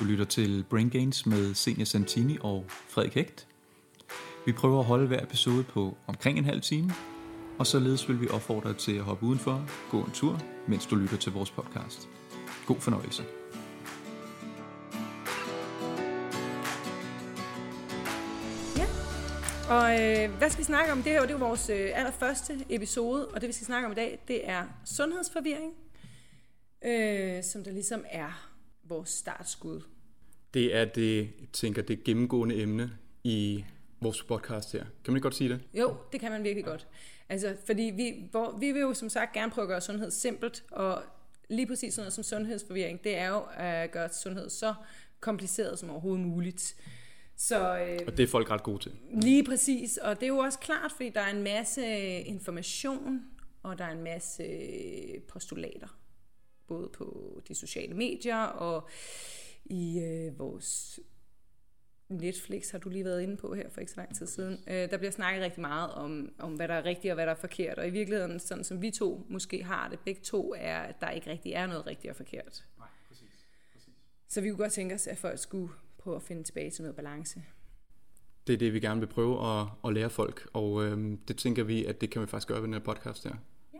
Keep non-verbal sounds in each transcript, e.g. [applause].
Du lytter til Brain Gains med Senior Santini og Frederik Hægt. Vi prøver at holde hver episode på omkring en halv time, og således vil vi opfordre dig til at hoppe udenfor, gå en tur, mens du lytter til vores podcast. God fornøjelse. Ja, og øh, hvad skal vi snakke om? Det her det er vores øh, allerførste episode, og det vi skal snakke om i dag, det er sundhedsforvirring, øh, som der ligesom er vores startskud. Det er det, jeg tænker, det gennemgående emne i vores podcast her. Kan man ikke godt sige det? Jo, det kan man virkelig godt. Altså, fordi vi, hvor, vi vil jo som sagt gerne prøve at gøre sundhed simpelt, og lige præcis sådan noget som sundhedsforvirring, det er jo at gøre sundhed så kompliceret som overhovedet muligt. Så, øh, og det er folk ret gode til. Lige præcis, og det er jo også klart, fordi der er en masse information, og der er en masse postulater, både på de sociale medier og i øh, vores Netflix har du lige været inde på her for ikke så lang tid siden. Øh, der bliver snakket rigtig meget om, om, hvad der er rigtigt og hvad der er forkert. Og i virkeligheden, sådan som vi to måske har det, begge to, er, at der ikke rigtig er noget rigtigt og forkert. Nej, præcis. præcis. Så vi kunne godt tænke os, at folk skulle prøve at finde tilbage til noget balance. Det er det, vi gerne vil prøve at, at lære folk, og øhm, det tænker vi, at det kan vi faktisk gøre ved den her podcast her.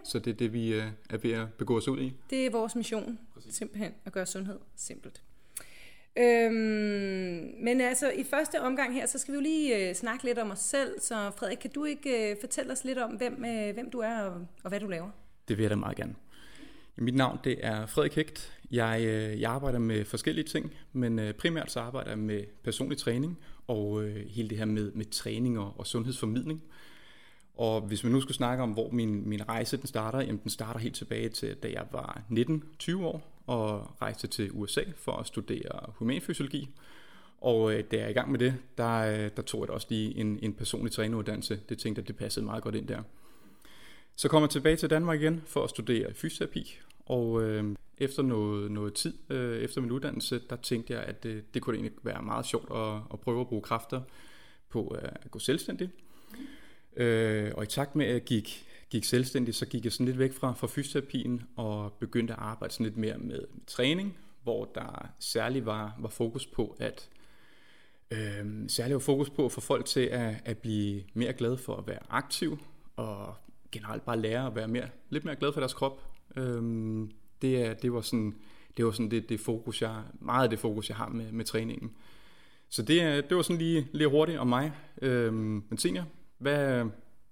Så det er det, vi øh, er ved at begå os ud i. Det er vores mission, præcis. simpelthen, at gøre sundhed simpelt. Øhm, men altså, i første omgang her, så skal vi jo lige øh, snakke lidt om os selv. Så Frederik, kan du ikke øh, fortælle os lidt om, hvem, øh, hvem du er og, og hvad du laver? Det vil jeg da meget gerne. Mit navn det er Frederik Hægt. Jeg, øh, jeg arbejder med forskellige ting, men øh, primært så arbejder jeg med personlig træning og øh, hele det her med, med træning og, og sundhedsformidling. Og hvis vi nu skulle snakke om, hvor min, min rejse den starter, jamen den starter helt tilbage til, da jeg var 19-20 år og rejste til USA for at studere humanfysiologi. Og øh, da jeg er i gang med det, der, øh, der tog jeg også lige en, en personlig træneruddannelse. Det tænkte jeg, det passede meget godt ind der. Så kom jeg tilbage til Danmark igen for at studere fysioterapi. Og øh, efter noget, noget tid, øh, efter min uddannelse, der tænkte jeg, at det, det kunne egentlig være meget sjovt at, at prøve at bruge kræfter på at gå selvstændig. Øh, og i takt med, at jeg gik, gik selvstændig, så gik jeg sådan lidt væk fra, fra fysioterapien og begyndte at arbejde sådan lidt mere med, med træning, hvor der særligt var, var fokus på at øh, særligt var fokus på at få folk til at, at blive mere glade for at være aktiv og generelt bare lære at være mere, lidt mere glad for deres krop. Øh, det, det var sådan, det var sådan det, det fokus, jeg, meget af det fokus, jeg har med, med træningen. Så det, det var sådan lige, lige hurtigt om mig. Øh, men senior, hvad,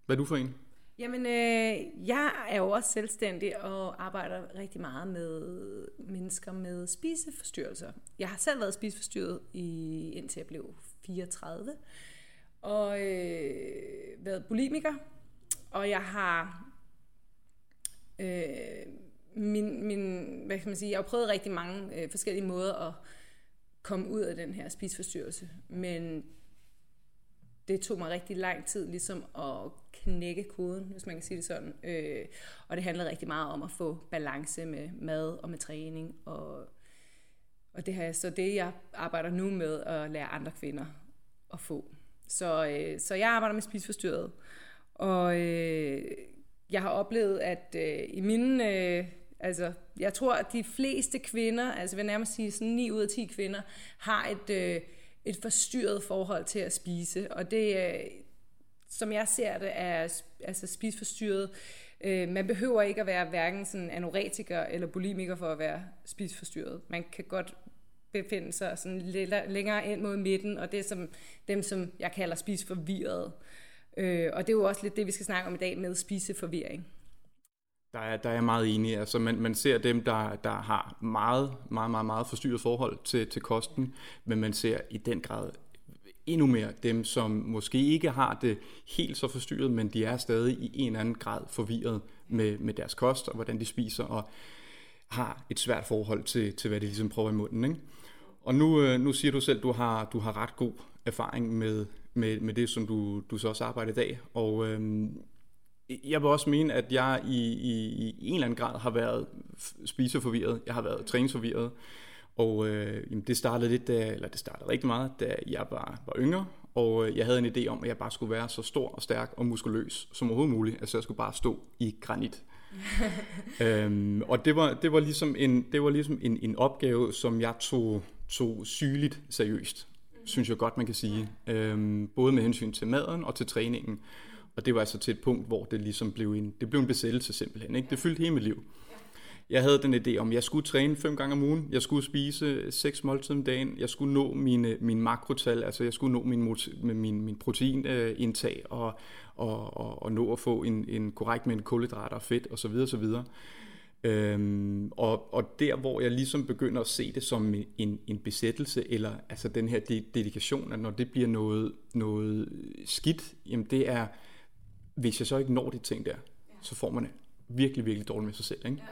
hvad er du for en? Jamen, øh, jeg er jo også selvstændig og arbejder rigtig meget med mennesker med spiseforstyrrelser. Jeg har selv været spiseforstyrret i, indtil jeg blev 34, og øh, været bulimiker, og jeg har øh, min, min, hvad kan man sige, jeg har prøvet rigtig mange øh, forskellige måder at komme ud af den her spiseforstyrrelse, men det tog mig rigtig lang tid ligesom at knække koden, hvis man kan sige det sådan. Øh, og det handlede rigtig meget om at få balance med mad og med træning. Og, og det her, så det jeg arbejder nu med at lære andre kvinder at få. Så, øh, så jeg arbejder med spiseforstyrret. Og øh, jeg har oplevet, at øh, i mine... Øh, altså, jeg tror, at de fleste kvinder, altså jeg vil nærmest sige sådan 9 ud af 10 kvinder, har et... Øh, et forstyrret forhold til at spise. Og det, øh, som jeg ser det, er altså spiseforstyrret. Øh, man behøver ikke at være hverken sådan anoretiker eller bulimiker for at være spiseforstyrret. Man kan godt befinde sig sådan længere ind mod midten, og det er som dem, som jeg kalder spiseforvirret. Øh, og det er jo også lidt det, vi skal snakke om i dag med spiseforvirring. Der er, der er jeg meget enig. Altså man, man ser dem, der, der har meget, meget, meget, meget forstyrret forhold til, til kosten, men man ser i den grad endnu mere dem, som måske ikke har det helt så forstyrret, men de er stadig i en eller anden grad forvirret med, med deres kost og hvordan de spiser, og har et svært forhold til, til hvad de ligesom prøver i munden. Ikke? Og nu, øh, nu siger du selv, at du har, du har ret god erfaring med, med, med det, som du, du så også arbejder i dag, og øhm, jeg vil også mene, at jeg i, i, i en eller anden grad har været spiseforvirret. Jeg har været træningsforvirret. Og øh, jamen det startede lidt, da, eller det startede rigtig meget, da jeg var, var yngre. Og øh, jeg havde en idé om, at jeg bare skulle være så stor og stærk og muskuløs som overhovedet muligt. Altså jeg skulle bare stå i granit. [laughs] øhm, og det var, det var ligesom, en, det var ligesom en, en opgave, som jeg tog, tog sygeligt seriøst, synes jeg godt, man kan sige. Øhm, både med hensyn til maden og til træningen. Og det var altså til et punkt, hvor det ligesom blev en, det blev en besættelse simpelthen. Ikke? Det fyldte hele mit liv. Jeg havde den idé om, at jeg skulle træne fem gange om ugen, jeg skulle spise seks måltider om dagen, jeg skulle nå mine, mine makrotal, altså jeg skulle nå min, min, min proteinindtag og, og, og, og nå at få en, en korrekt mængde kulhydrater og fedt osv. osv. Øhm, og, og der, hvor jeg ligesom begynder at se det som en, en besættelse, eller altså den her de, dedikation, at når det bliver noget, noget skidt, jamen det er, hvis jeg så ikke når de ting der, så får man det virkelig, virkelig dårligt med sig selv. Ikke?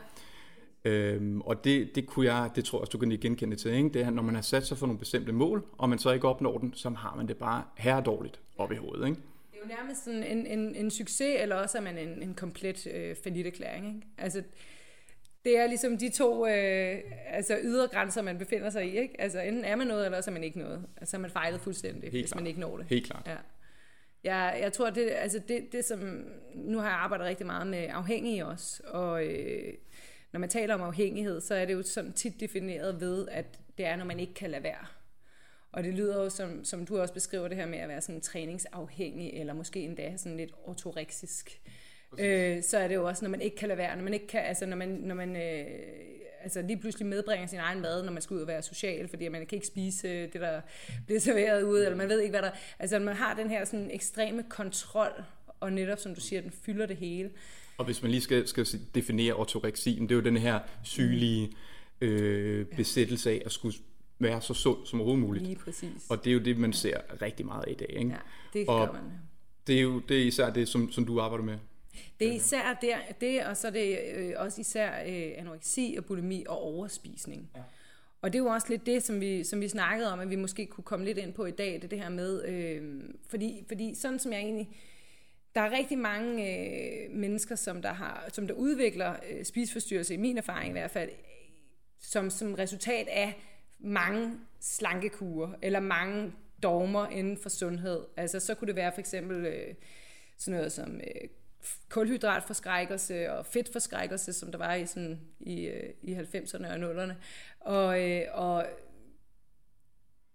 Ja. Øhm, og det, det kunne jeg, det tror jeg også, du kan genkende til, ikke? det er, når man har sat sig for nogle bestemte mål, og man så ikke opnår den, så har man det bare her dårligt op i hovedet. Ikke? Det er jo nærmest sådan en, en, en succes, eller også er man en, en komplet øh, erklæring. Ikke? Altså, det er ligesom de to øh, altså ydergrænser, man befinder sig i. Ikke? Altså enten er man noget, eller så er man ikke noget. Altså man fejlet fuldstændig, Helt hvis klart. man ikke når det. Helt klart. Ja. Jeg, jeg tror, det, altså det, det som... Nu har jeg arbejdet rigtig meget med afhængige også, og øh, når man taler om afhængighed, så er det jo sådan tit defineret ved, at det er, når man ikke kan lade være. Og det lyder jo, som, som du også beskriver det her med at være sådan træningsafhængig, eller måske endda sådan lidt ortoreksisk øh, så er det jo også, når man ikke kan lade være, når man ikke kan, altså når man, når man øh, altså lige pludselig medbringer sin egen mad, når man skal ud og være social, fordi man kan ikke spise øh, det, der bliver serveret ude, eller man ved ikke, hvad der... Altså man har den her sådan ekstreme kontrol, og netop, som du siger, den fylder det hele. Og hvis man lige skal, skal definere ortoreksi, det er jo den her sygelige øh, besættelse af at skulle være så sund som overhovedet muligt. Lige præcis. Og det er jo det, man ser rigtig meget i dag. Ikke? Ja, det og gør man. Det er jo det er især det, som, som du arbejder med. Det er især der, det, og så er det øh, også især øh, anoreksi og bulimi og overspisning. Ja. Og det er jo også lidt det, som vi, som vi snakkede om, at vi måske kunne komme lidt ind på i dag, det, det her med, øh, fordi, fordi sådan som jeg egentlig, der er rigtig mange øh, mennesker, som der, har, som der udvikler øh, spiseforstyrrelse, i min erfaring i hvert fald, som, som resultat af mange slankekurer, eller mange dogmer inden for sundhed. Altså så kunne det være for eksempel øh, sådan noget som øh, kulhydratforskrækkelse og fedtforskrækkelse, som der var i, sådan, i, øh, i 90'erne og 0'erne. Og, øh, og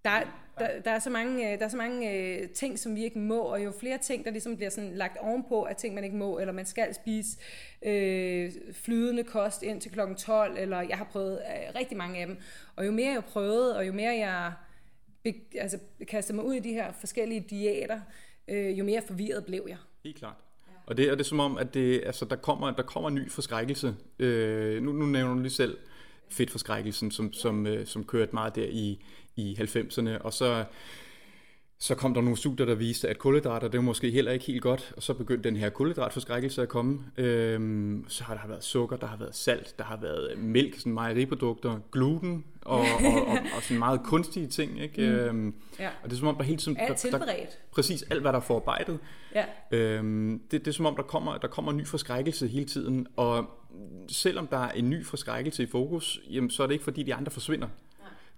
der, der, der er så mange, øh, der er så mange øh, ting, som vi ikke må, og jo flere ting, der ligesom bliver sådan lagt ovenpå af ting, man ikke må, eller man skal spise øh, flydende kost ind til klokken 12, eller jeg har prøvet øh, rigtig mange af dem. Og jo mere jeg prøvede, og jo mere jeg be, altså, kastede mig ud i de her forskellige diæter, øh, jo mere forvirret blev jeg. Helt klart. Og det, og det er som om, at det, altså, der, kommer, der kommer en ny forskrækkelse. Øh, nu, nu nævner du lige selv fedtforskrækkelsen, som, som, øh, som kørte meget der i, i 90'erne, og så så kom der nogle studier, der viste, at kulhydrater, det var måske heller ikke helt godt, og så begyndte den her kulhydratforskrækkelse at komme. Øhm, så har der været sukker, der har været salt, der har været mælk, sådan mejeriprodukter, gluten og, og, og, og sådan meget kunstige ting. Ikke? Mm. Øhm, ja. Og det er som om, der hele tiden... Alt der, der, præcis alt, hvad der er forarbejdet. Ja. Øhm, det, det er som om, der kommer, der kommer en ny forskrækkelse hele tiden, og selvom der er en ny forskrækkelse i fokus, jamen, så er det ikke fordi, de andre forsvinder.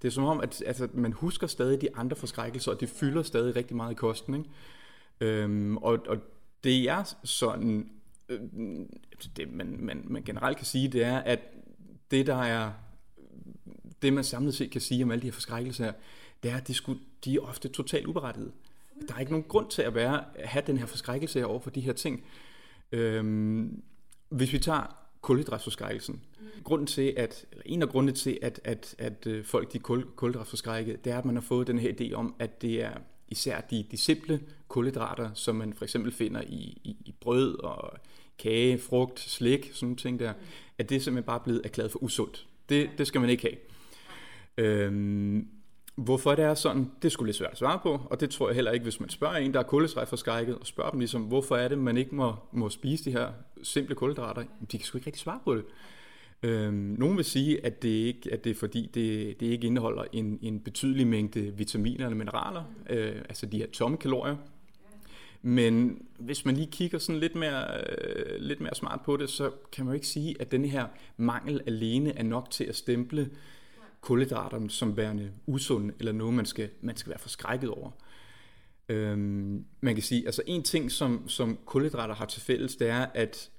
Det er som om, at altså, man husker stadig de andre forskrækkelser, og det fylder stadig rigtig meget i kosten. Ikke? Øhm, og, og det er sådan, øh, altså, det man, man, man generelt kan sige, det er, at det der er, det man samlet set kan sige om alle de her forskrækkelser her, det er, at de, skulle, de er ofte totalt uberettigede. Der er ikke nogen grund til at være, at have den her forskrækkelse her over for de her ting. Øhm, hvis vi tager kulhydratforskrækkelsen. Mm. Grunden til, at, eller en af grundene til, at, at, at øh, folk de kul, kulhydratforskrækket, det er, at man har fået den her idé om, at det er især de, de simple kulhydrater, som man for eksempel finder i, i, i brød og kage, frugt, slik, sådan nogle ting der, mm. at det er simpelthen bare blevet erklæret for usundt. Det, det skal man ikke have. Øhm, Hvorfor det er sådan, det skulle lidt svært at svare på, og det tror jeg heller ikke, hvis man spørger en, der er kulhydratforskrækket, og spørger dem ligesom, hvorfor er det, man ikke må, må spise de her simple kulhydrater, de kan sgu ikke rigtig svare på det. Øhm, nogen vil sige, at det, ikke, at det er fordi, det, det ikke indeholder en, en betydelig mængde vitaminer eller mineraler, øh, altså de her tomme kalorier. Men hvis man lige kigger sådan lidt mere, øh, lidt mere smart på det, så kan man jo ikke sige, at den her mangel alene er nok til at stemple kulhydraterne som værende usunde, eller noget, man skal, man skal være forskrækket over. Øhm, man kan sige, altså en ting, som, som kulhydrater har til fælles, det er, at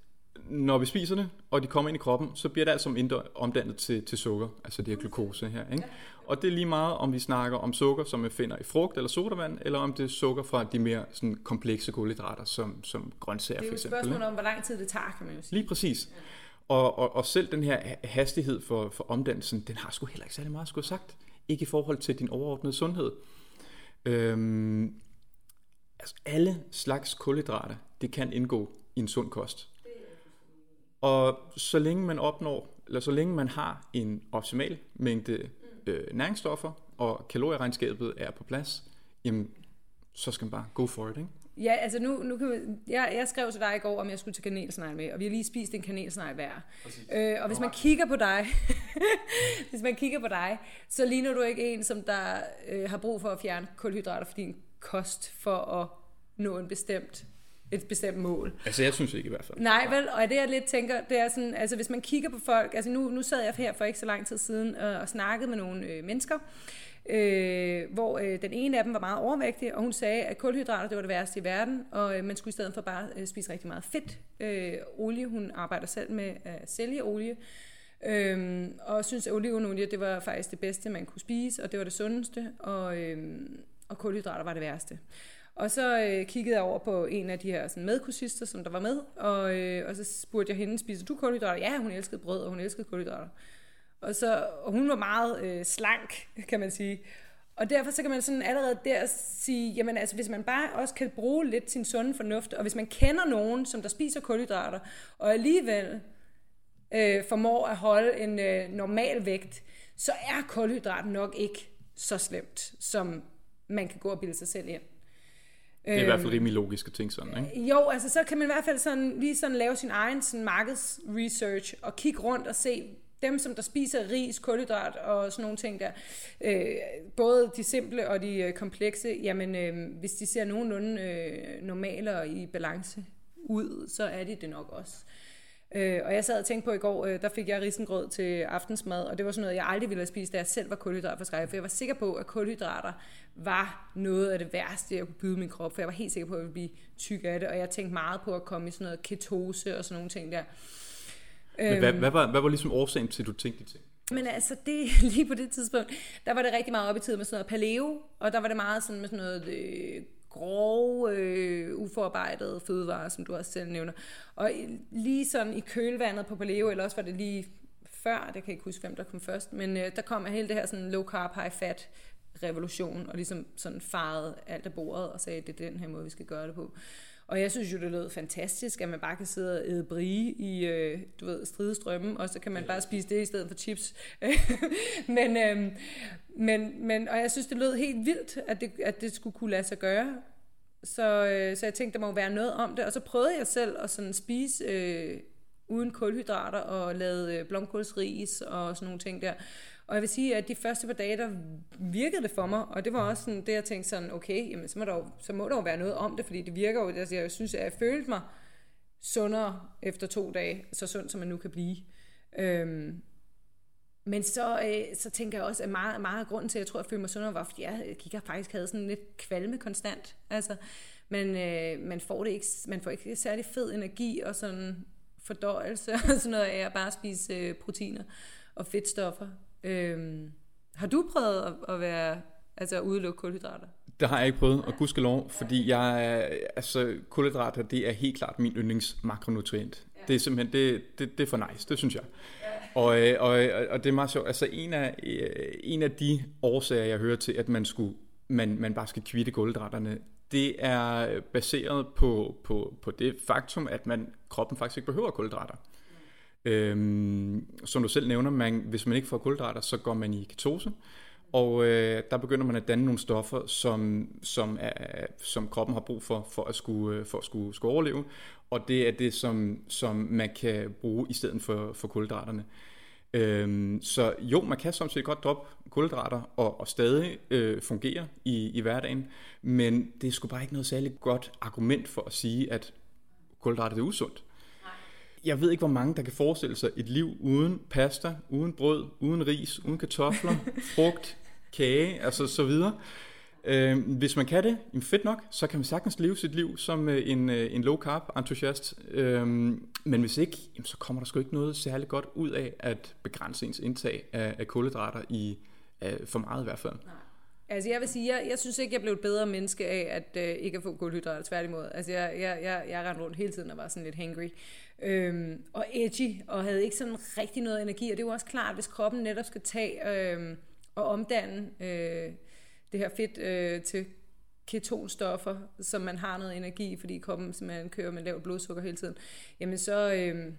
når vi spiser det, og de kommer ind i kroppen, så bliver det altså omdannet til, til sukker, altså det her glukose her. Ikke? Og det er lige meget, om vi snakker om sukker, som vi finder i frugt eller sodavand, eller om det er sukker fra de mere sådan, komplekse kulhydrater, som, som grøntsager for eksempel. Det er jo et spørgsmål om, hvor lang tid det tager, kan man jo sige. Lige præcis. Og, og, og selv den her hastighed for, for omdannelsen, den har sgu heller ikke særlig meget skulle sagt. Ikke i forhold til din overordnede sundhed. Øhm, altså alle slags kulhydrater, det kan indgå i en sund kost. Og så længe man opnår, eller så længe man har en optimal mængde øh, næringsstoffer, og kalorieregnskabet er på plads, jamen, så skal man bare go for it, ikke? Ja, altså nu, nu kan vi, jeg, jeg skrev til dig i går, om jeg skulle til kanelsnegl med, og vi har lige spist en kanelsnegl hver. Øh, og hvis man kigger på dig, [laughs] hvis man kigger på dig, så ligner du ikke en, som der øh, har brug for at fjerne kulhydrater for din kost for at nå en bestemt et bestemt mål. Altså jeg synes ikke i hvert fald. Nej, vel, og det jeg lidt tænker, det er sådan, altså hvis man kigger på folk, altså nu, nu sad jeg her for ikke så lang tid siden og, og snakkede med nogle øh, mennesker, øh, hvor øh, den ene af dem var meget overvægtig, og hun sagde, at kulhydrater det var det værste i verden, og øh, man skulle i stedet for bare øh, spise rigtig meget fedt. Øh, olie, hun arbejder selv med at sælge olie, øh, og synes, at olivenolie det var faktisk det bedste, man kunne spise, og det var det sundeste, og, øh, og kulhydrater var det værste. Og så øh, kiggede jeg over på en af de her sådan, medkursister, som der var med, og, øh, og så spurgte jeg hende, spiser du kulhydrater? Ja, hun elskede brød, og hun elskede kulhydrater. Og, så, og hun var meget øh, slank, kan man sige. Og derfor så kan man sådan allerede der sige, jamen altså hvis man bare også kan bruge lidt sin sunde fornuft, og hvis man kender nogen, som der spiser kulhydrater, og alligevel øh, formår at holde en øh, normal vægt, så er kulhydrat nok ikke så slemt, som man kan gå og bilde sig selv ind. Det er i hvert fald øhm, rimelig logisk at tænke sådan, ikke? Jo, altså så kan man i hvert fald sådan, lige sådan lave sin egen sådan markedsresearch og kigge rundt og se, dem, som der spiser ris, kulhydrat og sådan nogle ting der, øh, både de simple og de øh, komplekse, jamen øh, hvis de ser nogenlunde øh, normale og i balance ud, så er de det nok også. Øh, og jeg sad og tænkte på i går, øh, der fik jeg risengrød til aftensmad, og det var sådan noget, jeg aldrig ville have spist, da jeg selv var kulhydratforskrækket, for jeg var sikker på, at kulhydrater var noget af det værste, jeg kunne byde min krop, for jeg var helt sikker på, at jeg ville blive tyk af det, og jeg tænkte meget på at komme i sådan noget ketose og sådan nogle ting der. Men hvad, øhm. hvad, var, hvad var ligesom årsagen til, at du tænkte de ting? Men altså, det, [laughs] lige på det tidspunkt, der var det rigtig meget op i tid med sådan noget paleo, og der var det meget sådan med sådan noget øh, grove, øh, uforarbejdede fødevarer, som du også selv nævner. Og lige sådan i kølvandet på paleo, eller også var det lige før, det kan jeg ikke huske, hvem der kom først, men øh, der kom hele det her sådan low carb, high fat revolution, og ligesom sådan farede alt af bordet og sagde, at det er den her måde, vi skal gøre det på. Og jeg synes jo, det lød fantastisk, at man bare kan sidde og æde brie i, øh, du ved, stridestrømme, og så kan man bare spise det i stedet for chips. [laughs] men, øh, men, men, og jeg synes, det lød helt vildt, at det, at det skulle kunne lade sig gøre. Så, øh, så jeg tænkte, der må være noget om det. Og så prøvede jeg selv at sådan spise øh, uden kulhydrater og lavede øh, blomkålsris og sådan nogle ting der. Og jeg vil sige, at de første par dage, der virkede det for mig, og det var også sådan, det jeg tænkte sådan, okay, jamen, så, må der jo, så må der jo være noget om det, fordi det virker jo, altså, jeg synes, at jeg følte mig sundere efter to dage, så sund som man nu kan blive. Øhm, men så, øh, så tænker jeg også, at meget, meget af grunden til, at jeg tror, at jeg følte mig sundere, var, fordi jeg gik og faktisk havde sådan lidt kvalme konstant. Altså, men øh, man, får det ikke, man får ikke særlig fed energi og sådan fordøjelse og sådan noget af at bare spise øh, proteiner og fedtstoffer. Øhm, har du prøvet at, at være, altså at udelukke kulhydrater? Det har jeg ikke prøvet, og gudskelov, fordi jeg, altså, kulhydrater, det er helt klart min yndlings makronutrient. Ja. Det er simpelthen, det, det, det er for nice, det synes jeg. Ja. Og, øh, og, og det er meget sjovt, altså en af, øh, en af de årsager, jeg hører til, at man, skulle, man, man bare skal kvitte kulhydraterne, det er baseret på, på, på det faktum, at man kroppen faktisk ikke behøver kulhydrater. Øhm, som du selv nævner, man, hvis man ikke får kulhydrater, så går man i ketose, og øh, der begynder man at danne nogle stoffer, som, som, er, som kroppen har brug for, for at skulle, øh, for at skulle, skulle overleve, og det er det, som, som man kan bruge i stedet for, for kulhydraterne. Øhm, så jo, man kan samtidig godt droppe kulhydrater og, og stadig øh, fungere i, i hverdagen, men det er sgu bare ikke noget særligt godt argument for at sige, at kulhydrater er usundt jeg ved ikke, hvor mange, der kan forestille sig et liv uden pasta, uden brød, uden ris, uden kartofler, [laughs] frugt, kage, altså så videre. Øh, hvis man kan det, jamen fedt nok, så kan man sagtens leve sit liv som øh, en, øh, en low carb entusiast. Øh, men hvis ikke, jamen, så kommer der sgu ikke noget særligt godt ud af at begrænse ens indtag af, af kulhydrater i øh, for meget i hvert fald. Nej. Altså jeg vil sige, jeg, jeg synes ikke, jeg blev et bedre menneske af at øh, ikke at få kulhydrater, tværtimod. Altså jeg, jeg, jeg, jeg rendte rundt hele tiden og var sådan lidt hangry. Øhm, og edgy, og havde ikke sådan rigtig noget energi. Og det er jo også klart, hvis kroppen netop skal tage øhm, og omdanne øh, det her fedt øh, til ketonstoffer, som man har noget energi, fordi kroppen simpelthen kører med lavt blodsukker hele tiden, jamen så, øh,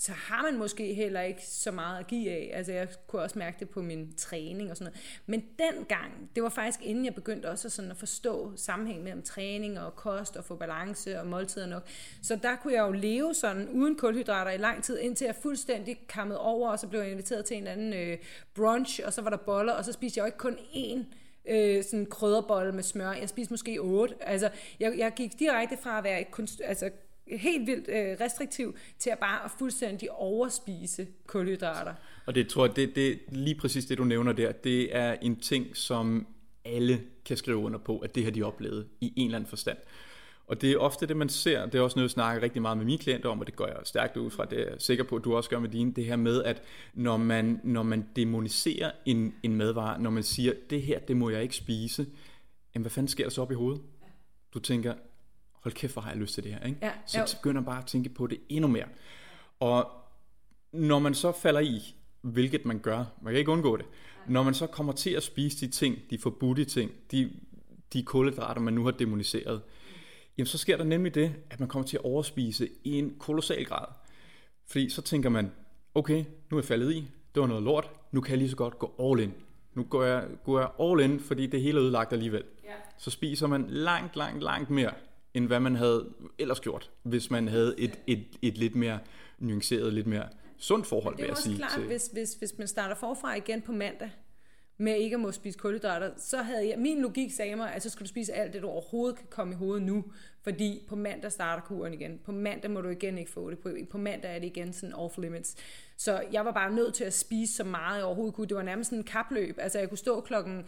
så har man måske heller ikke så meget at give af. Altså jeg kunne også mærke det på min træning og sådan noget. Men dengang, det var faktisk inden jeg begyndte også sådan at forstå sammenhæng mellem træning og kost og få balance og måltider nok. Så der kunne jeg jo leve sådan uden kulhydrater i lang tid, indtil jeg fuldstændig kammede over, og så blev jeg inviteret til en anden øh, brunch, og så var der boller, og så spiste jeg jo ikke kun én øh, sådan krydderbolle med smør. Jeg spiste måske otte. Altså, jeg, jeg gik direkte fra at være et kunst, altså, helt vildt øh, restriktiv til at bare at fuldstændig overspise kulhydrater. Og det tror jeg, det, det lige præcis det, du nævner der, det er en ting, som alle kan skrive under på, at det har de oplevet i en eller anden forstand. Og det er ofte det, man ser. Det er også noget, jeg snakker rigtig meget med mine klienter om, og det går jeg stærkt ud fra. Det er jeg sikker på, at du også gør med dine. Det her med, at når man, når man demoniserer en, en madvare, når man siger, det her, det må jeg ikke spise, jamen hvad fanden sker der så op i hovedet? Du tænker, hold kæft, hvor har jeg lyst til det her. Ikke? Ja, så, så begynder man bare at tænke på det endnu mere. Og når man så falder i, hvilket man gør, man kan ikke undgå det, når man så kommer til at spise de ting, de forbudte ting, de, de kulhydrater, man nu har demoniseret, jamen så sker der nemlig det, at man kommer til at overspise i en kolossal grad. Fordi så tænker man, okay, nu er jeg faldet i, det var noget lort, nu kan jeg lige så godt gå all in. Nu går jeg, går jeg all in, fordi det hele er ødelagt alligevel. Ja. Så spiser man langt, langt, langt mere, end hvad man havde ellers gjort, hvis man havde et, et, et lidt mere nuanceret, lidt mere sundt forhold, vil jeg sige. Det er også klart, til... hvis, hvis, hvis man starter forfra igen på mandag, med ikke at må spise kulhydrater, så havde jeg, min logik sagde mig, at så skal du spise alt det, du overhovedet kan komme i hovedet nu, fordi på mandag starter kuren igen. På mandag må du igen ikke få det. På, på mandag er det igen sådan off limits. Så jeg var bare nødt til at spise så meget jeg overhovedet kunne. Det var nærmest sådan en kapløb. Altså jeg kunne stå klokken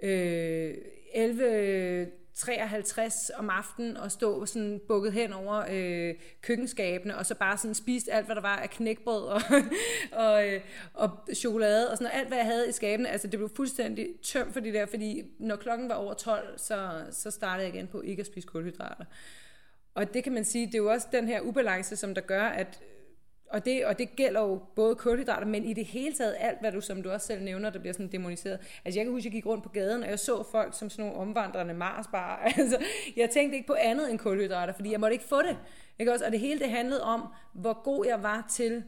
øh, 11 53 om aftenen og stå sådan bukket hen over øh, køkkenskabene og så bare sådan spist alt, hvad der var af knækbrød og, [laughs] og, øh, og chokolade og sådan. Alt, hvad jeg havde i skabene, altså det blev fuldstændig tømt for det der, fordi når klokken var over 12, så, så startede jeg igen på ikke at spise kulhydrater. Og det kan man sige, det er jo også den her ubalance, som der gør, at og det, og det gælder jo både kulhydrater, men i det hele taget alt, hvad du, som du også selv nævner, der bliver sådan demoniseret. Altså jeg kan huske, at jeg gik rundt på gaden, og jeg så folk som sådan nogle omvandrende Marsbar. [laughs] Altså, jeg tænkte ikke på andet end kulhydrater, fordi jeg måtte ikke få det. Ikke også? Og det hele det handlede om, hvor god jeg var til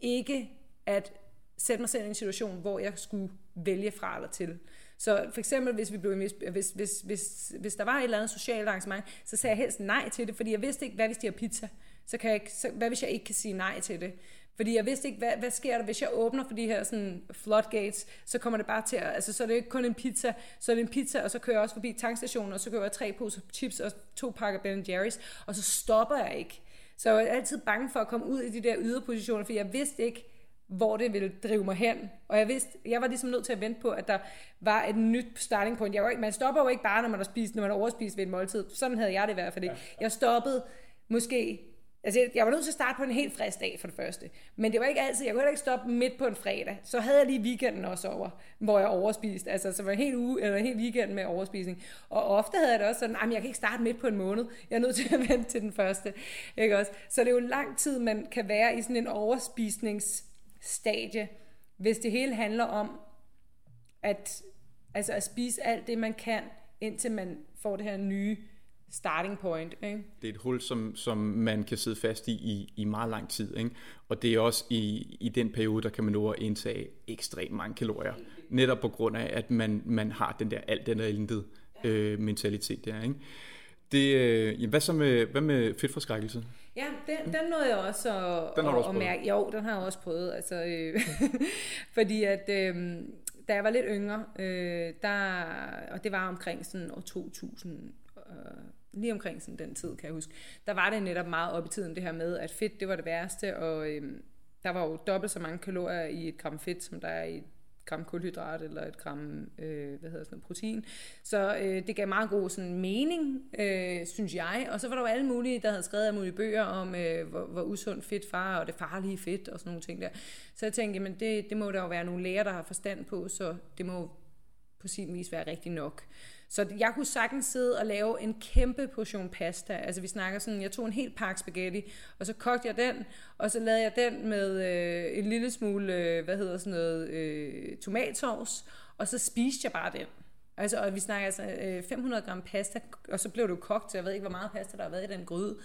ikke at sætte mig selv i en situation, hvor jeg skulle vælge fra eller til. Så for eksempel, hvis, vi blev, hvis, hvis, hvis, hvis der var et eller andet socialt arrangement, så sagde jeg helst nej til det, fordi jeg vidste ikke, hvad hvis de har pizza så kan jeg ikke, så, hvad hvis jeg ikke kan sige nej til det? Fordi jeg vidste ikke, hvad, hvad sker der, hvis jeg åbner for de her sådan, floodgates, så kommer det bare til at, altså så er det ikke kun en pizza, så er det en pizza, og så kører jeg også forbi tankstationen, og så kører jeg tre poser chips og to pakker Ben Jerry's, og så stopper jeg ikke. Så jeg er altid bange for at komme ud i de der yderpositioner, for jeg vidste ikke, hvor det ville drive mig hen. Og jeg vidste, jeg var ligesom nødt til at vente på, at der var et nyt starting point. Jeg var, man stopper jo ikke bare, når man har spist, når man har overspist ved et måltid. Sådan havde jeg det i hvert fald ikke. Jeg stoppede måske Altså, jeg var nødt til at starte på en helt frisk dag for det første. Men det var ikke altid, jeg kunne heller ikke stoppe midt på en fredag. Så havde jeg lige weekenden også over, hvor jeg overspiste. Altså, så var en hel uge, eller en hel weekend med overspisning. Og ofte havde jeg det også sådan, at jeg kan ikke starte midt på en måned. Jeg er nødt til at [laughs] vente til den første. Ikke også? Så det er jo lang tid, man kan være i sådan en overspisningsstadie, hvis det hele handler om at, altså at spise alt det, man kan, indtil man får det her nye starting point. Ikke? Det er et hul, som, som man kan sidde fast i, i i meget lang tid. Ikke? Og det er også i, i den periode, der kan man nå at indtage ekstremt mange kalorier. Netop på grund af, at man, man har den der alt den der øh, mentalitet der. Ikke? Det, øh, jamen, hvad, så med, hvad med fedtforskrækkelse? Ja, den, den nåede jeg også at, den har også at mærke. Jo, den har jeg også prøvet. Altså, øh, [laughs] fordi at øh, da jeg var lidt yngre, øh, der, og det var omkring sådan år 2000, øh, lige omkring sådan den tid, kan jeg huske, der var det netop meget op i tiden det her med, at fedt, det var det værste, og øhm, der var jo dobbelt så mange kalorier i et gram fedt, som der er i et gram kulhydrat eller et gram øh, hvad hedder sådan noget, protein. Så øh, det gav meget god sådan, mening, øh, synes jeg. Og så var der jo alle mulige, der havde skrevet alle mulige bøger om, øh, hvor, hvor usundt fedt far og det farlige fedt og sådan nogle ting der. Så jeg tænkte, men det, det må der jo være nogle læger, der har forstand på, så det må på sin vis være rigtigt nok. Så jeg kunne sagtens sidde og lave en kæmpe portion pasta. Altså vi snakker sådan, jeg tog en helt pakke spaghetti, og så kogte jeg den, og så lavede jeg den med øh, en lille smule, øh, hvad hedder sådan noget, øh, tomatsovs, og så spiste jeg bare den. Altså, og vi snakker altså øh, 500 gram pasta, og så blev det jo kogt, så jeg ved ikke, hvor meget pasta der har været i den gryde.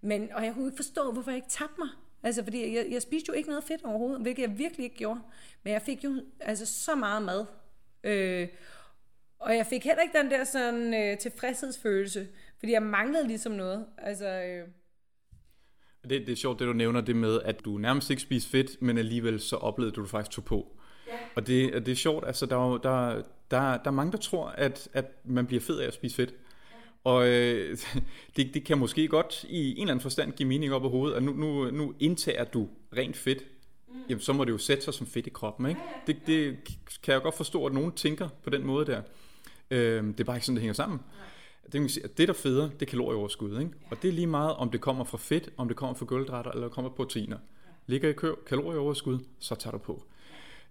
Men, og jeg kunne ikke forstå, hvorfor jeg ikke tabte mig. Altså, fordi jeg, jeg spiste jo ikke noget fedt overhovedet, hvilket jeg virkelig ikke gjorde. Men jeg fik jo altså så meget mad. Øh, og jeg fik heller ikke den der sådan øh, tilfredshedsfølelse, fordi jeg manglede ligesom noget. Altså, øh... det, det er sjovt, det du nævner, det med, at du nærmest ikke spiser fedt, men alligevel så oplevede du, at du faktisk tog på. Ja. Og det, det er sjovt, altså der, er, der, der, der er mange, der tror, at, at man bliver fed af at spise fedt. Og øh, [laughs] det, det kan måske godt i en eller anden forstand give mening op i hovedet, at nu, nu, nu indtager du rent fedt, mm. jamen så må det jo sætte sig som fedt i kroppen. Ikke? Det, det kan jeg godt forstå, at nogen tænker på den måde der. Øh, det er bare ikke sådan, det hænger sammen. Det, kan sige, at det, der føder, det er kalorieoverskud. Ikke? Og det er lige meget, om det kommer fra fedt, om det kommer fra gulvdrætter, eller kommer fra proteiner. Ligger i kø, kalorieoverskud, så tager du på.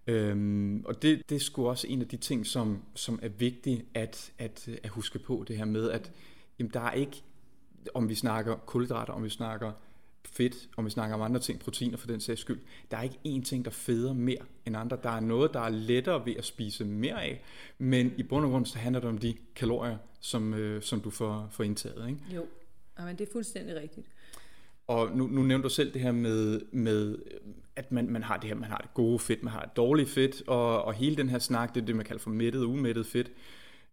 Øhm, og det, det er sgu også en af de ting, som, som er vigtigt at, at, at huske på, det her med, at jamen, der er ikke, om vi snakker kulhydrater, om vi snakker fedt, om vi snakker om andre ting, proteiner for den sags skyld, der er ikke én ting, der feder mere end andre. Der er noget, der er lettere ved at spise mere af, men i bund og grund så handler det om de kalorier, som, øh, som du får, får indtaget. Ikke? Jo, men det er fuldstændig rigtigt. Og nu, nu nævnte du selv det her med, med at man, man har det her, man har det gode fedt, man har det dårlige fedt, og, og hele den her snak, det er det, man kalder for mættet og umættet fedt.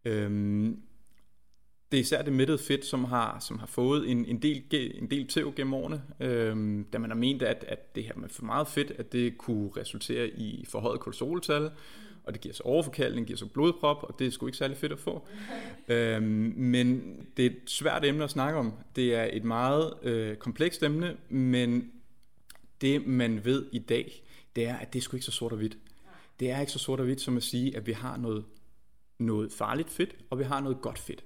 Øhm, det er især det mættede fedt, som har, som har fået en, en del, en del tæv gennem årene, øhm, da man har ment, at, at det her med for meget fedt, at det kunne resultere i forhøjet kolesteroltal, og det giver så overforkaldning, giver så blodprop, og det er sgu ikke særlig fedt at få. øhm, men det er et svært emne at snakke om. Det er et meget øh, komplekst emne, men det man ved i dag, det er, at det er sgu ikke så sort og hvidt. Det er ikke så sort og hvidt som at sige, at vi har noget, noget farligt fedt, og vi har noget godt fedt.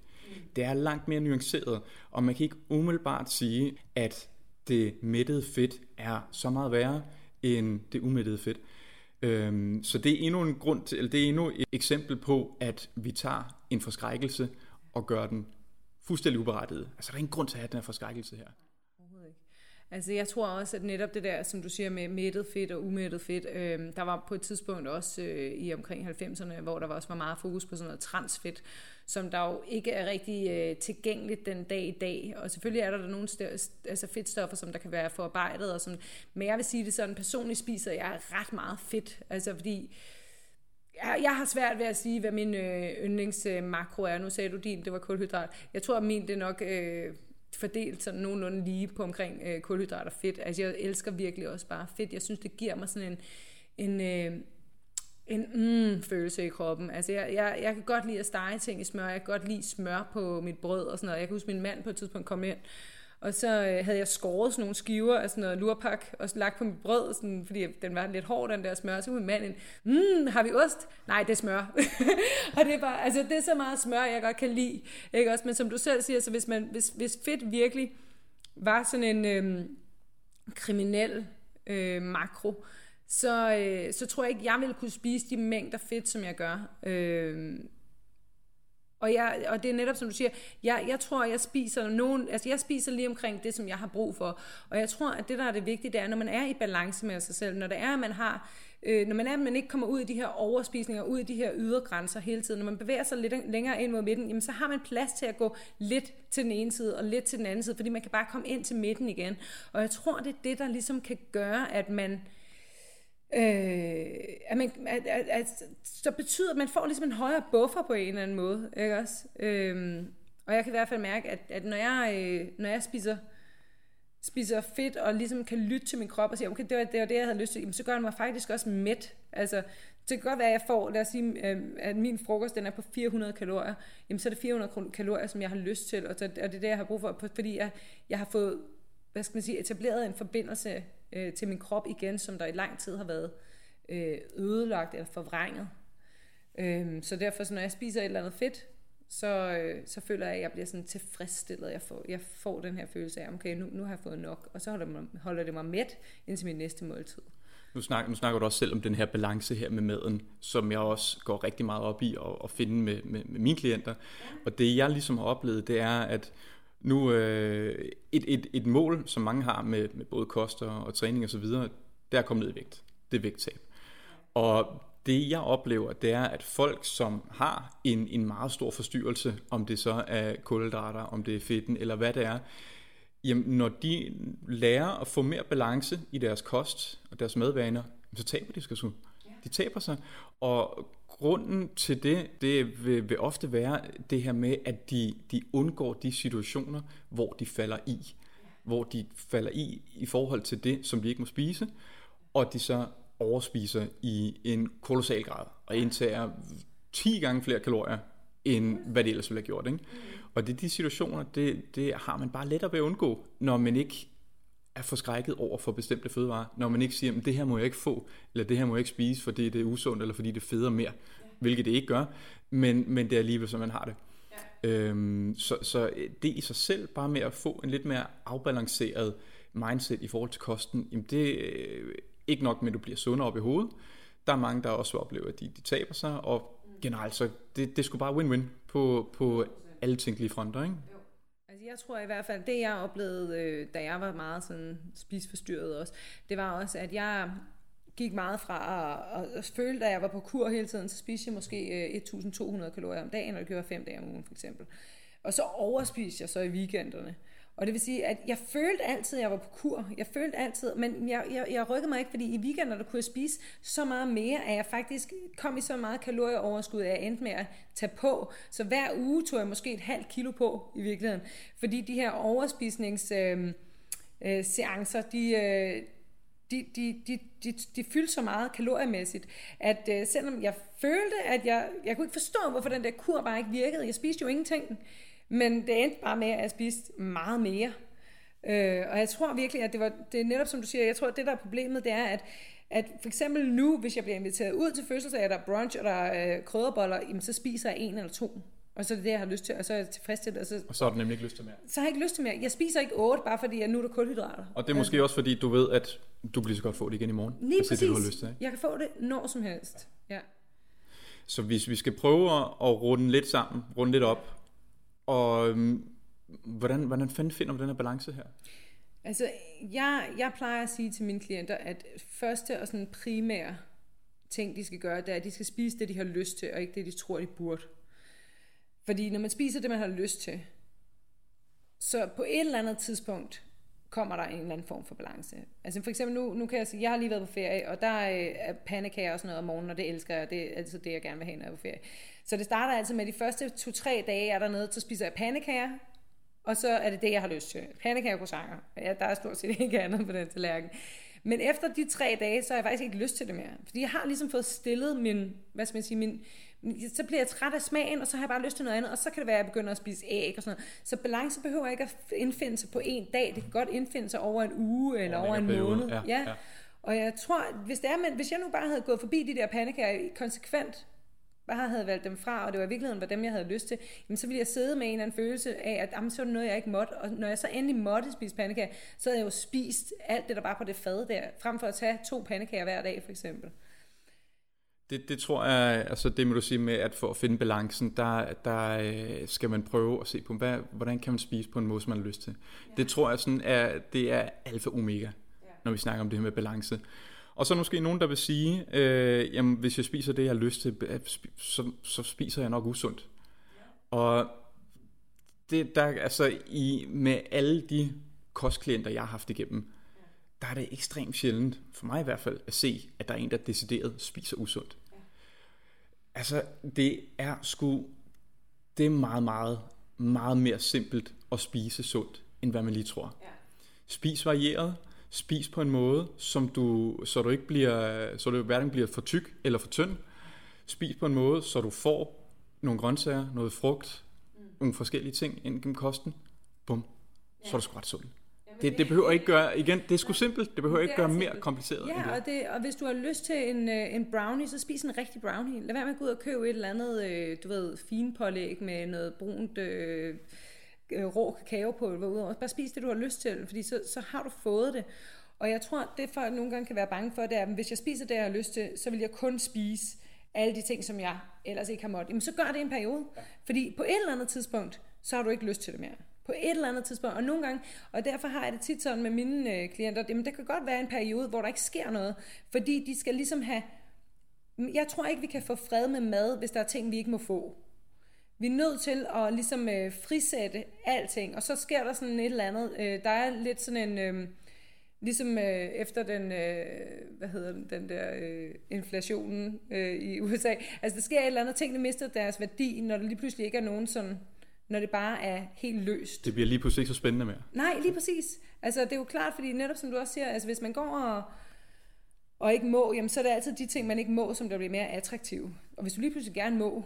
Det er langt mere nuanceret, og man kan ikke umiddelbart sige, at det mættede fedt er så meget værre end det umættede fedt. Øhm, så det er endnu en grund til, eller det er endnu et eksempel på, at vi tager en forskrækkelse og gør den fuldstændig uberettiget. Altså der er ingen grund til at have den her forskrækkelse her. Altså jeg tror også, at netop det der, som du siger med mættet fedt og umættet fedt, øh, der var på et tidspunkt også øh, i omkring 90'erne, hvor der var også var meget fokus på sådan noget transfedt, som der jo ikke er rigtig øh, tilgængeligt den dag i dag. Og selvfølgelig er der, der nogle altså fedtstoffer, som der kan være forarbejdet, og som, men jeg vil sige det sådan, personligt spiser jeg ret meget fedt, altså fordi jeg, jeg har svært ved at sige, hvad min øh, yndlingsmakro er. Nu sagde du din, det var kulhydrat. Jeg tror, at min det er nok... Øh, fordelt sådan nogenlunde lige på omkring øh, kulhydrat og fedt. Altså jeg elsker virkelig også bare fedt. Jeg synes, det giver mig sådan en, en, øh, en mm, følelse i kroppen. Altså jeg, jeg, jeg kan godt lide at stege ting i smør. Jeg kan godt lide smør på mit brød og sådan noget. Jeg kan huske, min mand på et tidspunkt kom ind, og så øh, havde jeg skåret sådan nogle skiver af sådan noget lurpak, og lagt på mit brød, sådan, fordi den var lidt hård, den der smør. Så kunne manden, mm, har vi ost? Nej, det er smør. [laughs] og det er bare, altså det er så meget smør, jeg godt kan lide. Ikke også? Men som du selv siger, så hvis, man, hvis, hvis fedt virkelig var sådan en øh, kriminel øh, makro, så, øh, så tror jeg ikke, jeg ville kunne spise de mængder fedt, som jeg gør. Øh, og, jeg, og det er netop som du siger, jeg, jeg tror, jeg spiser nogen, altså jeg spiser lige omkring det, som jeg har brug for. Og jeg tror, at det, der er det vigtige, det er, når man er i balance med sig selv, når det er, at man har, øh, når man er, at man ikke kommer ud i de her overspisninger, ud i de her ydre grænser hele tiden, når man bevæger sig lidt længere ind mod midten, jamen så har man plads til at gå lidt til den ene side og lidt til den anden side, fordi man kan bare komme ind til midten igen. Og jeg tror, det er det, der ligesom kan gøre, at man Øh, at man, at, at, at, så betyder, at man får ligesom en højere buffer på en eller anden måde. Ikke også? Øh, og jeg kan i hvert fald mærke, at, at når, jeg, øh, når jeg spiser, spiser fedt, og ligesom kan lytte til min krop og sige, okay, det var det, var det jeg havde lyst til, jamen, så gør den mig faktisk også mæt. Altså, det kan godt være, at jeg får, lad os sige, øh, at min frokost den er på 400 kalorier, jamen så er det 400 kalorier, som jeg har lyst til, og, så, og det er det, jeg har brug for, fordi jeg, jeg har fået hvad skal man sige, etableret en forbindelse øh, til min krop igen, som der i lang tid har været øh, ødelagt eller forvrænget. Øhm, så derfor, så når jeg spiser et eller andet fedt, så, øh, så føler jeg, at jeg bliver sådan tilfredsstillet. Jeg får, jeg får den her følelse af, okay, nu, nu har jeg fået nok, og så holder det mig, holder det mig mæt indtil min næste måltid. Nu snakker, nu snakker du også selv om den her balance her med maden, som jeg også går rigtig meget op i at, at finde med, med, med mine klienter. Og det jeg ligesom har oplevet, det er, at nu øh, et, et, et mål, som mange har med, med både koster og træning osv., det er at komme ned i vægt. Det er vægttab. Og det jeg oplever, det er, at folk, som har en, en meget stor forstyrrelse, om det så er kulhydrater, om det er fedten, eller hvad det er, jamen, når de lærer at få mere balance i deres kost og deres madvaner, så taber de sig de taber sig. Og grunden til det, det vil, vil ofte være det her med, at de, de undgår de situationer, hvor de falder i. Hvor de falder i i forhold til det, som de ikke må spise, og de så overspiser i en kolossal grad, og indtager 10 gange flere kalorier, end hvad det ellers ville have gjort. Ikke? Og det er de situationer, det, det har man bare lettere ved at undgå, når man ikke er forskrækket over for bestemte fødevarer, når man ikke siger, at det her må jeg ikke få, eller det her må jeg ikke spise, fordi det er usundt, eller fordi det feder mere, ja. hvilket det ikke gør, men, men det er alligevel, som man har det. Ja. Øhm, så, så det i sig selv, bare med at få en lidt mere afbalanceret mindset i forhold til kosten, jamen det er ikke nok med, at du bliver sundere op i hovedet, der er mange, der også oplever, at de, de taber sig, og generelt så det, det skulle bare win-win på, på alle tænkelige fronter, ikke? Jo. Altså jeg tror i hvert fald, det jeg oplevede, øh, da jeg var meget sådan spisforstyrret også, det var også, at jeg gik meget fra at, at, føle, at jeg var på kur hele tiden, så spiste jeg måske øh, 1.200 kalorier om dagen, og det gjorde fem dage om ugen for eksempel. Og så overspiste jeg så i weekenderne. Og det vil sige, at jeg følte altid, at jeg var på kur. Jeg følte altid, men jeg, jeg, jeg rykkede mig ikke, fordi i weekenden, der kunne jeg spise så meget mere, at jeg faktisk kom i så meget kalorieoverskud, at jeg endte med at tage på. Så hver uge tog jeg måske et halvt kilo på i virkeligheden. Fordi de her overspisningsseancer, øh, øh, seancer, de, øh, de, de, de, de, de fyldte så meget kaloriemæssigt, at øh, selvom jeg følte, at jeg, jeg kunne ikke forstå, hvorfor den der kur bare ikke virkede. Jeg spiste jo ingenting. Men det endte bare med, at jeg spiste meget mere. Øh, og jeg tror virkelig, at det var det er netop som du siger, jeg tror, at det der er problemet, det er, at, at for eksempel nu, hvis jeg bliver inviteret ud til fødselsdag, der er brunch, og der er øh, krydderboller, jamen, så spiser jeg en eller to. Og så er det det, jeg har lyst til, og så er jeg tilfreds til det. Og så, og så har du nemlig ikke lyst til mere. Så har jeg ikke lyst til mere. Jeg spiser ikke otte, bare fordi jeg nu er der kulhydrater. Og det er måske også fordi, du ved, at du lige så godt få det igen i morgen. Lige præcis. Det, du har lyst til, ikke? Jeg kan få det når som helst. Ja. Så hvis vi skal prøve at runde lidt sammen, runde lidt op, og øhm, hvordan, hvordan fanden finder man den her balance her? Altså, jeg, jeg plejer at sige til mine klienter, at første og sådan primære ting, de skal gøre, det er, at de skal spise det, de har lyst til, og ikke det, de tror, de burde. Fordi når man spiser det, man har lyst til, så på et eller andet tidspunkt kommer der en eller anden form for balance. Altså for eksempel nu, nu kan jeg sige, jeg har lige været på ferie, og der øh, er pandekager og sådan noget om morgenen, og det elsker jeg, det er altid det, jeg gerne vil have, når jeg er på ferie. Så det starter altid med, de første to-tre dage er der nede, så spiser jeg pandekager, og så er det det, jeg har lyst til. Pandekager og croissanter. Ja, der er stort set [laughs] ikke andet på den tallerken. Men efter de tre dage, så har jeg faktisk ikke lyst til det mere. Fordi jeg har ligesom fået stillet min, hvad skal man sige, min, så bliver jeg træt af smagen, og så har jeg bare lyst til noget andet, og så kan det være, at jeg begynder at spise æg og sådan noget. Så balance behøver ikke at indfinde sig på en dag, det kan godt indfinde sig over en uge eller over en måned. Ja, ja. ja. Og jeg tror, hvis, det er, men hvis jeg nu bare havde gået forbi de der pandekager konsekvent, bare havde valgt dem fra, og det var i virkeligheden var dem, jeg havde lyst til, jamen så ville jeg sidde med en eller anden følelse af, at jamen, så var det noget, jeg ikke måtte. Og når jeg så endelig måtte spise pandekager, så havde jeg jo spist alt det, der var på det fad der, frem for at tage to pandekager hver dag, for eksempel. Det, det tror jeg, altså det må du sige med, at for at finde balancen, der, der øh, skal man prøve at se på, hvad, hvordan kan man spise på en måde, som man har lyst til. Ja. Det tror jeg sådan er, det er alfa omega, ja. når vi snakker om det her med balance. Og så måske nogen, der vil sige, øh, jamen hvis jeg spiser det, jeg har lyst til, så, så spiser jeg nok usundt. Ja. Og det der, altså i, med alle de kostklienter, jeg har haft igennem, der er det ekstremt sjældent, for mig i hvert fald, at se, at der er en, der decideret spiser usundt. Ja. Altså, det er sgu, det er meget, meget, meget mere simpelt at spise sundt, end hvad man lige tror. Ja. Spis varieret, spis på en måde, som du, så du ikke bliver, så du hverken bliver for tyk eller for tynd. Spis på en måde, så du får nogle grøntsager, noget frugt, mm. nogle forskellige ting ind gennem kosten. Bum, ja. så er du sgu ret sund. Det, det behøver ikke gøre, igen, det er sgu simpelt, det behøver ikke Det gøre er mere simpelt. kompliceret end Ja, det. og, det, og hvis du har lyst til en, øh, en brownie, så spis en rigtig brownie. Lad være med at gå ud og købe et eller andet, øh, du ved, finpålæg med noget brunt øh, øh, rå kakao på. Eller udover. Bare spis det, du har lyst til, fordi så, så har du fået det. Og jeg tror, det folk nogle gange kan være bange for, det er, at hvis jeg spiser det, jeg har lyst til, så vil jeg kun spise alle de ting, som jeg ellers ikke har måttet. Jamen, så gør det en periode. Fordi på et eller andet tidspunkt, så har du ikke lyst til det mere. På et eller andet tidspunkt. Og nogle gange, og derfor har jeg det tit sådan med mine øh, klienter, jamen, der kan godt være en periode, hvor der ikke sker noget. Fordi de skal ligesom have... Mm, jeg tror ikke, vi kan få fred med mad, hvis der er ting, vi ikke må få. Vi er nødt til at ligesom øh, frisætte alting, og så sker der sådan et eller andet. Øh, der er lidt sådan en... Øh, Ligesom øh, efter den, øh, hvad hedder den, den der øh, inflationen øh, i [laughs] USA. Altså der sker et eller andet, tingene mister deres værdi, når der lige pludselig ikke er nogen sådan, når det bare er helt løst. Det bliver lige pludselig ikke så spændende mere. Nej, lige præcis. Altså det er jo klart, fordi netop som du også siger, altså hvis man går og, og ikke må, jamen så er det altid de ting, man ikke må, som der bliver mere attraktive. Og hvis du lige pludselig gerne må,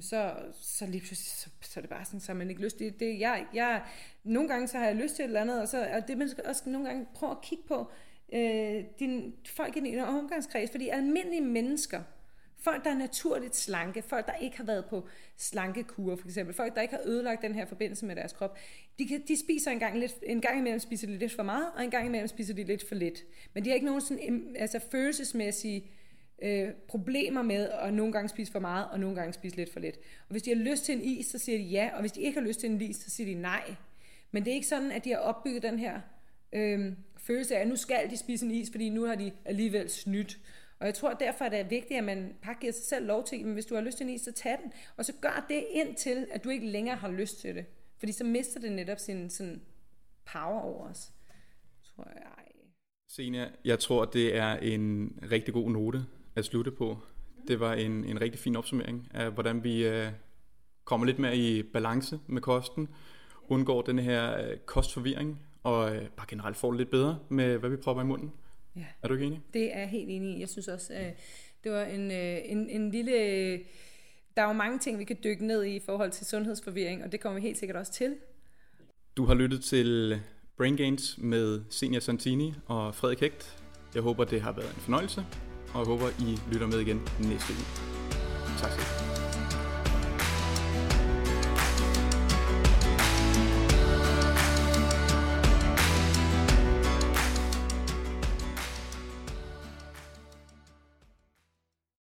så, så lige pludselig, så, så er det bare sådan, så har man ikke lyst til det. det jeg, jeg, nogle gange så har jeg lyst til et eller andet, og, så, og det man skal også nogle gange prøve at kigge på, øh, din, folk i din omgangskreds, fordi almindelige mennesker, folk der er naturligt slanke, folk der ikke har været på slankekur for eksempel, folk der ikke har ødelagt den her forbindelse med deres krop, de, kan, de spiser en gang, lidt, en gang imellem spiser de lidt for meget, og en gang imellem spiser de lidt for lidt. Men de har ikke nogen sådan, altså følelsesmæssige øh, problemer med at nogle gange spise for meget, og nogle gange spise lidt for lidt. Og hvis de har lyst til en is, så siger de ja, og hvis de ikke har lyst til en is, så siger de nej. Men det er ikke sådan, at de har opbygget den her øh, følelse af, at nu skal de spise en is, fordi nu har de alligevel snydt. Og jeg tror, derfor er det vigtigt, at man bare giver sig selv lov til, men hvis du har lyst til en is, så tag den. Og så gør det indtil, at du ikke længere har lyst til det. Fordi så mister det netop sin sådan, power over os. Tror jeg. Ej. Senia, jeg tror, det er en rigtig god note at slutte på. Det var en, en rigtig fin opsummering af, hvordan vi øh, kommer lidt mere i balance med kosten, undgår den her øh, kostforvirring, og øh, bare generelt får det lidt bedre med, hvad vi propper i munden. Ja. Er du ikke enig? Det er jeg helt enig i. Jeg synes også, øh, det var en, øh, en, en lille... Der er jo mange ting, vi kan dykke ned i i forhold til sundhedsforvirring, og det kommer vi helt sikkert også til. Du har lyttet til Brain Gains med Senior Santini og Frederik Hægt. Jeg håber, det har været en fornøjelse, og jeg håber, I lytter med igen næste uge. Tak skal I.